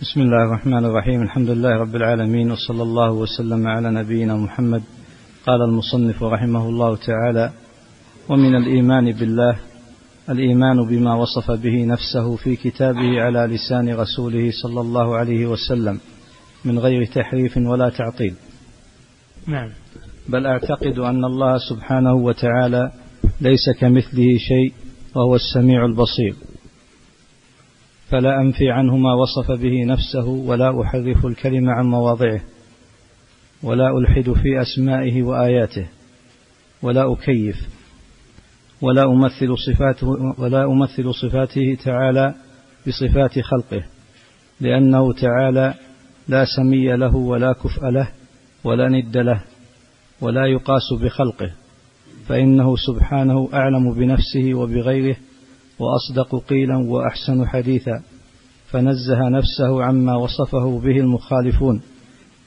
بسم الله الرحمن الرحيم الحمد لله رب العالمين وصلى الله وسلم على نبينا محمد قال المصنف رحمه الله تعالى ومن الايمان بالله الايمان بما وصف به نفسه في كتابه على لسان رسوله صلى الله عليه وسلم من غير تحريف ولا تعطيل نعم. بل أعتقد أن الله سبحانه وتعالى ليس كمثله شيء وهو السميع البصير. فلا أنفي عنه ما وصف به نفسه ولا أحرف الكلم عن مواضعه ولا ألحد في أسمائه وآياته ولا أكيف ولا أمثل صفاته ولا أمثل صفاته تعالى بصفات خلقه لأنه تعالى لا سمي له ولا كفء له ولا ند له ولا يقاس بخلقه فإنه سبحانه أعلم بنفسه وبغيره وأصدق قيلا وأحسن حديثا فنزه نفسه عما وصفه به المخالفون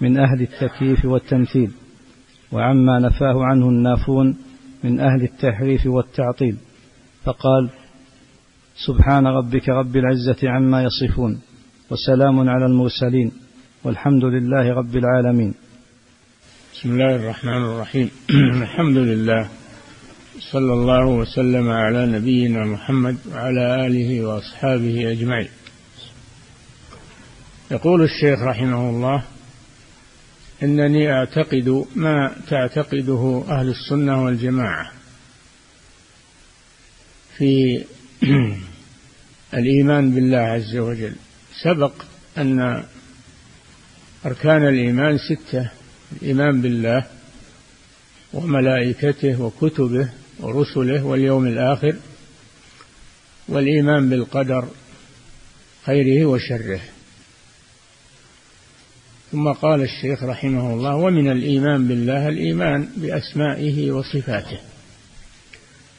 من أهل التكييف والتمثيل وعما نفاه عنه النافون من أهل التحريف والتعطيل فقال سبحان ربك رب العزة عما يصفون وسلام على المرسلين والحمد لله رب العالمين. بسم الله الرحمن الرحيم. الحمد لله صلى الله وسلم على نبينا محمد وعلى آله وأصحابه أجمعين. يقول الشيخ رحمه الله إنني أعتقد ما تعتقده أهل السنة والجماعة في الإيمان بالله عز وجل. سبق أن أركان الإيمان ستة الإيمان بالله وملائكته وكتبه ورسله واليوم الآخر والإيمان بالقدر خيره وشره. ثم قال الشيخ رحمه الله ومن الإيمان بالله الإيمان بأسمائه وصفاته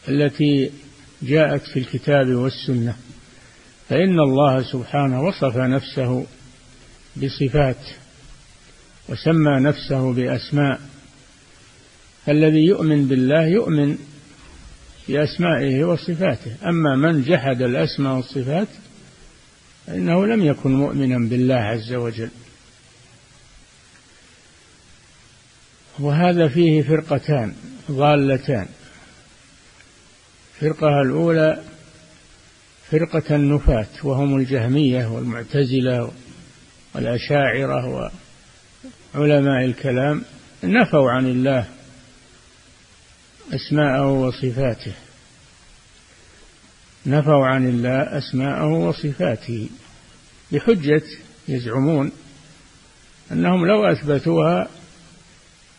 التي جاءت في الكتاب والسنة فإن الله سبحانه وصف نفسه بصفات وسمى نفسه بأسماء الذي يؤمن بالله يؤمن بأسمائه وصفاته. أما من جحد الأسماء والصفات فإنه لم يكن مؤمنا بالله عز وجل. وهذا فيه فرقتان ضالتان. الفرقة الأولى فرقة النفاة وهم الجهمية والمعتزلة والأشاعرة وعلماء الكلام نفوا عن الله أسماءه وصفاته. نفوا عن الله أسماءه وصفاته. بحجة يزعمون أنهم لو أثبتوها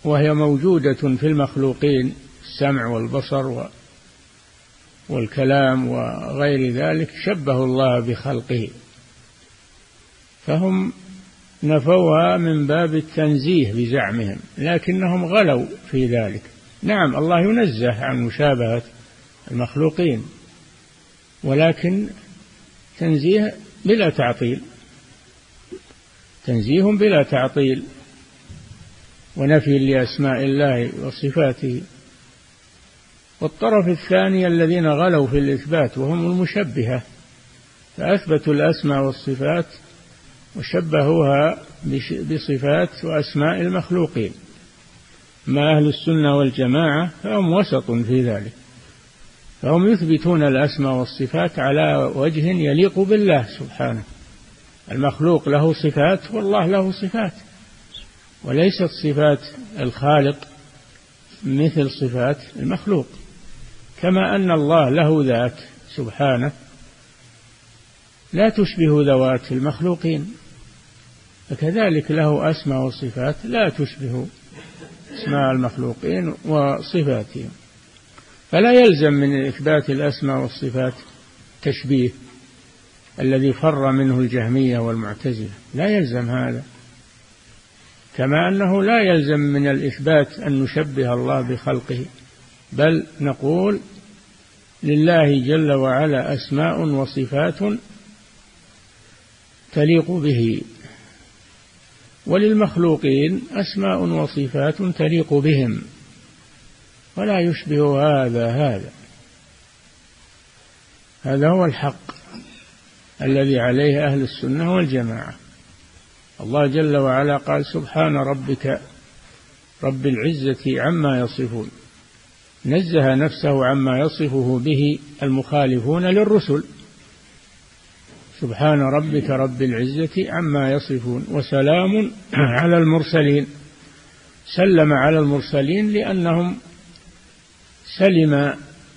وهي موجودة في المخلوقين السمع والبصر والكلام وغير ذلك شبهوا الله بخلقه. فهم نفوها من باب التنزيه بزعمهم لكنهم غلوا في ذلك. نعم الله ينزه عن مشابهة المخلوقين ولكن تنزيه بلا تعطيل تنزيه بلا تعطيل ونفي لأسماء الله وصفاته. والطرف الثاني الذين غلوا في الإثبات وهم المشبهة فأثبتوا الأسماء والصفات وشبهوها بصفات وأسماء المخلوقين. ما أهل السنة والجماعة فهم وسط في ذلك. فهم يثبتون الأسماء والصفات على وجه يليق بالله سبحانه. المخلوق له صفات والله له صفات. وليست صفات الخالق مثل صفات المخلوق. كما أن الله له ذات سبحانه. لا تشبه ذوات المخلوقين. فكذلك له أسماء وصفات لا تشبه أسماء المخلوقين وصفاتهم. فلا يلزم من إثبات الأسماء والصفات تشبيه الذي فر منه الجهمية والمعتزلة. لا يلزم هذا. كما أنه لا يلزم من الإثبات أن نشبه الله بخلقه بل نقول لله جل وعلا أسماء وصفات تليق به. وللمخلوقين أسماء وصفات تليق بهم. ولا يشبه هذا هذا. هذا هو الحق الذي عليه أهل السنة والجماعة. الله جل وعلا قال سبحان ربك رب العزة عما يصفون. نزه نفسه عما يصفه به المخالفون للرسل. سبحان ربك رب العزة عما يصفون وسلام على المرسلين. سلم على المرسلين لأنهم سلم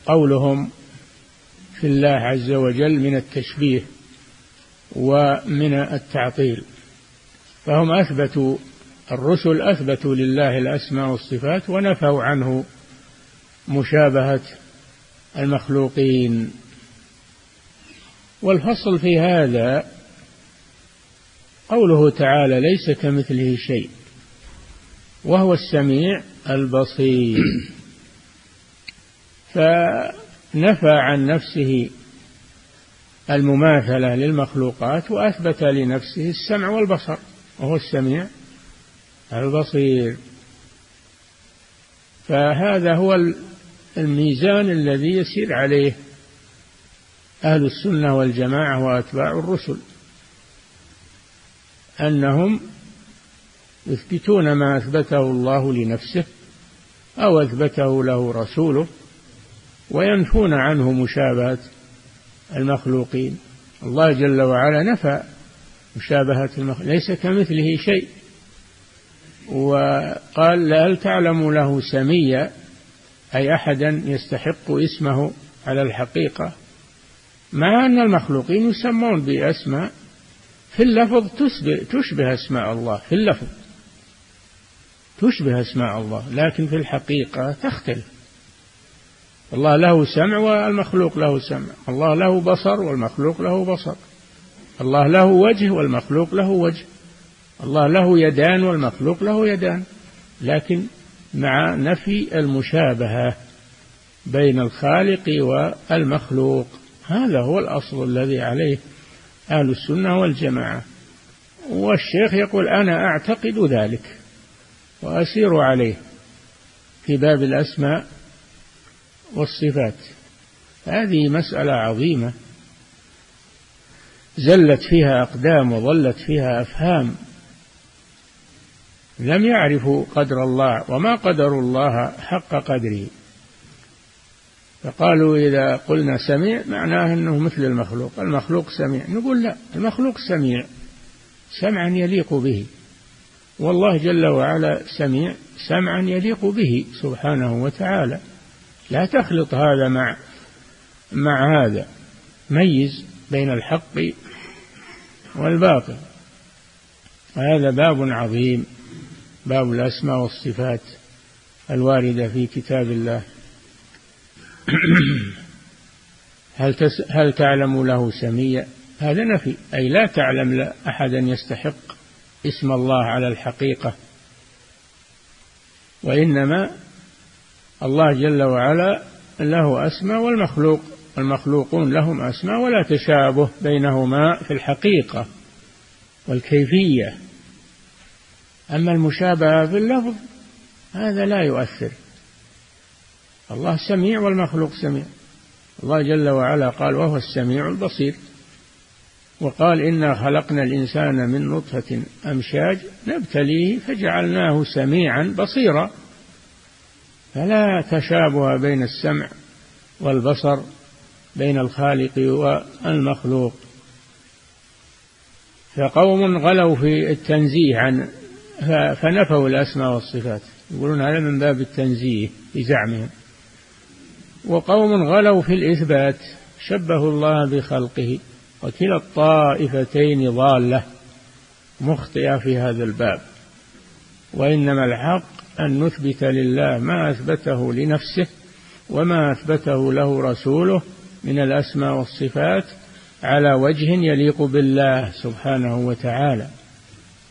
قولهم في الله عز وجل من التشبيه ومن التعطيل. فهم أثبتوا الرسل أثبتوا لله الأسماء والصفات ونفوا عنه مشابهة المخلوقين. والفصل في هذا قوله تعالى ليس كمثله شيء وهو السميع البصير. فنفى عن نفسه المماثلة للمخلوقات وأثبت لنفسه السمع والبصر وهو السميع البصير. فهذا هو الميزان الذي يسير عليه. أهل السنة والجماعة وأتباع الرسل أنهم يثبتون ما أثبته الله لنفسه أو أثبته له رسوله وينفون عنه مشابهة المخلوقين. الله جل وعلا نفى مشابهة المخلوق ليس كمثله شيء. وقال هل تعلم له سميا؟ أي أحدا يستحق اسمه على الحقيقة؟ مع أن المخلوقين يسمون بأسماء في اللفظ تشبه, تشبه أسماء الله في اللفظ. تشبه أسماء الله لكن في الحقيقة تختلف. الله له سمع والمخلوق له سمع. الله له بصر والمخلوق له بصر. الله له وجه والمخلوق له وجه. الله له يدان والمخلوق له يدان. لكن مع نفي المشابهة بين الخالق والمخلوق. هذا هو الأصل الذي عليه أهل السنة والجماعة. والشيخ يقول أنا أعتقد ذلك وأسير عليه في باب الأسماء والصفات. هذه مسألة عظيمة زلت فيها أقدام وظلت فيها أفهام. لم يعرفوا قدر الله وما قدروا الله حق قدره. فقالوا إذا قلنا سميع معناه أنه مثل المخلوق. المخلوق سميع. نقول لا المخلوق سميع. سمعا يليق به. والله جل وعلا سميع سمعا يليق به سبحانه وتعالى. لا تخلط هذا مع مع هذا. ميز بين الحق والباطل. هذا باب عظيم باب الأسماء والصفات الواردة في كتاب الله. هل تس هل تعلم له سميا؟ هذا نفي أي لا تعلم أحدا يستحق اسم الله على الحقيقة. وإنما الله جل وعلا له أسماء والمخلوق المخلوقون لهم أسماء ولا تشابه بينهما في الحقيقة والكيفية. أما المشابهة في اللفظ هذا لا يؤثر. الله سميع والمخلوق سميع. الله جل وعلا قال وهو السميع البصير. وقال إنا خلقنا الإنسان من نطفة أمشاج نبتليه فجعلناه سميعا بصيرا. فلا تشابه بين السمع والبصر بين الخالق والمخلوق. فقوم غلوا في التنزيه عن فنفوا الأسماء والصفات. يقولون هذا من باب التنزيه بزعمهم وقوم غلوا في الإثبات شبهوا الله بخلقه وكلا الطائفتين ضالة مخطئة في هذا الباب. وإنما الحق أن نثبت لله ما أثبته لنفسه وما أثبته له رسوله من الأسماء والصفات على وجه يليق بالله سبحانه وتعالى.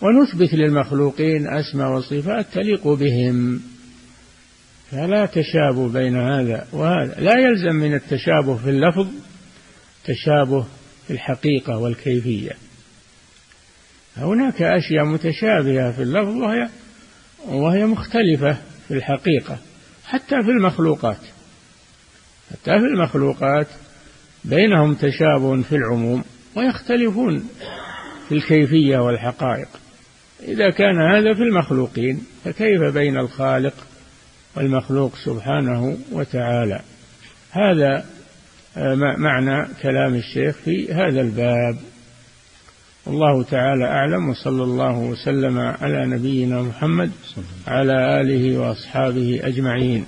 ونثبت للمخلوقين أسماء وصفات تليق بهم. فلا تشابه بين هذا وهذا. لا يلزم من التشابه في اللفظ تشابه في الحقيقة والكيفية. هناك أشياء متشابهة في اللفظ وهي وهي مختلفة في الحقيقة حتى في المخلوقات. حتى في المخلوقات بينهم تشابه في العموم ويختلفون في الكيفية والحقائق. إذا كان هذا في المخلوقين فكيف بين الخالق والمخلوق سبحانه وتعالى. هذا آه، معنى كلام الشيخ في هذا الباب. والله تعالى أعلم وصلى الله وسلم على نبينا محمد على آله وأصحابه أجمعين.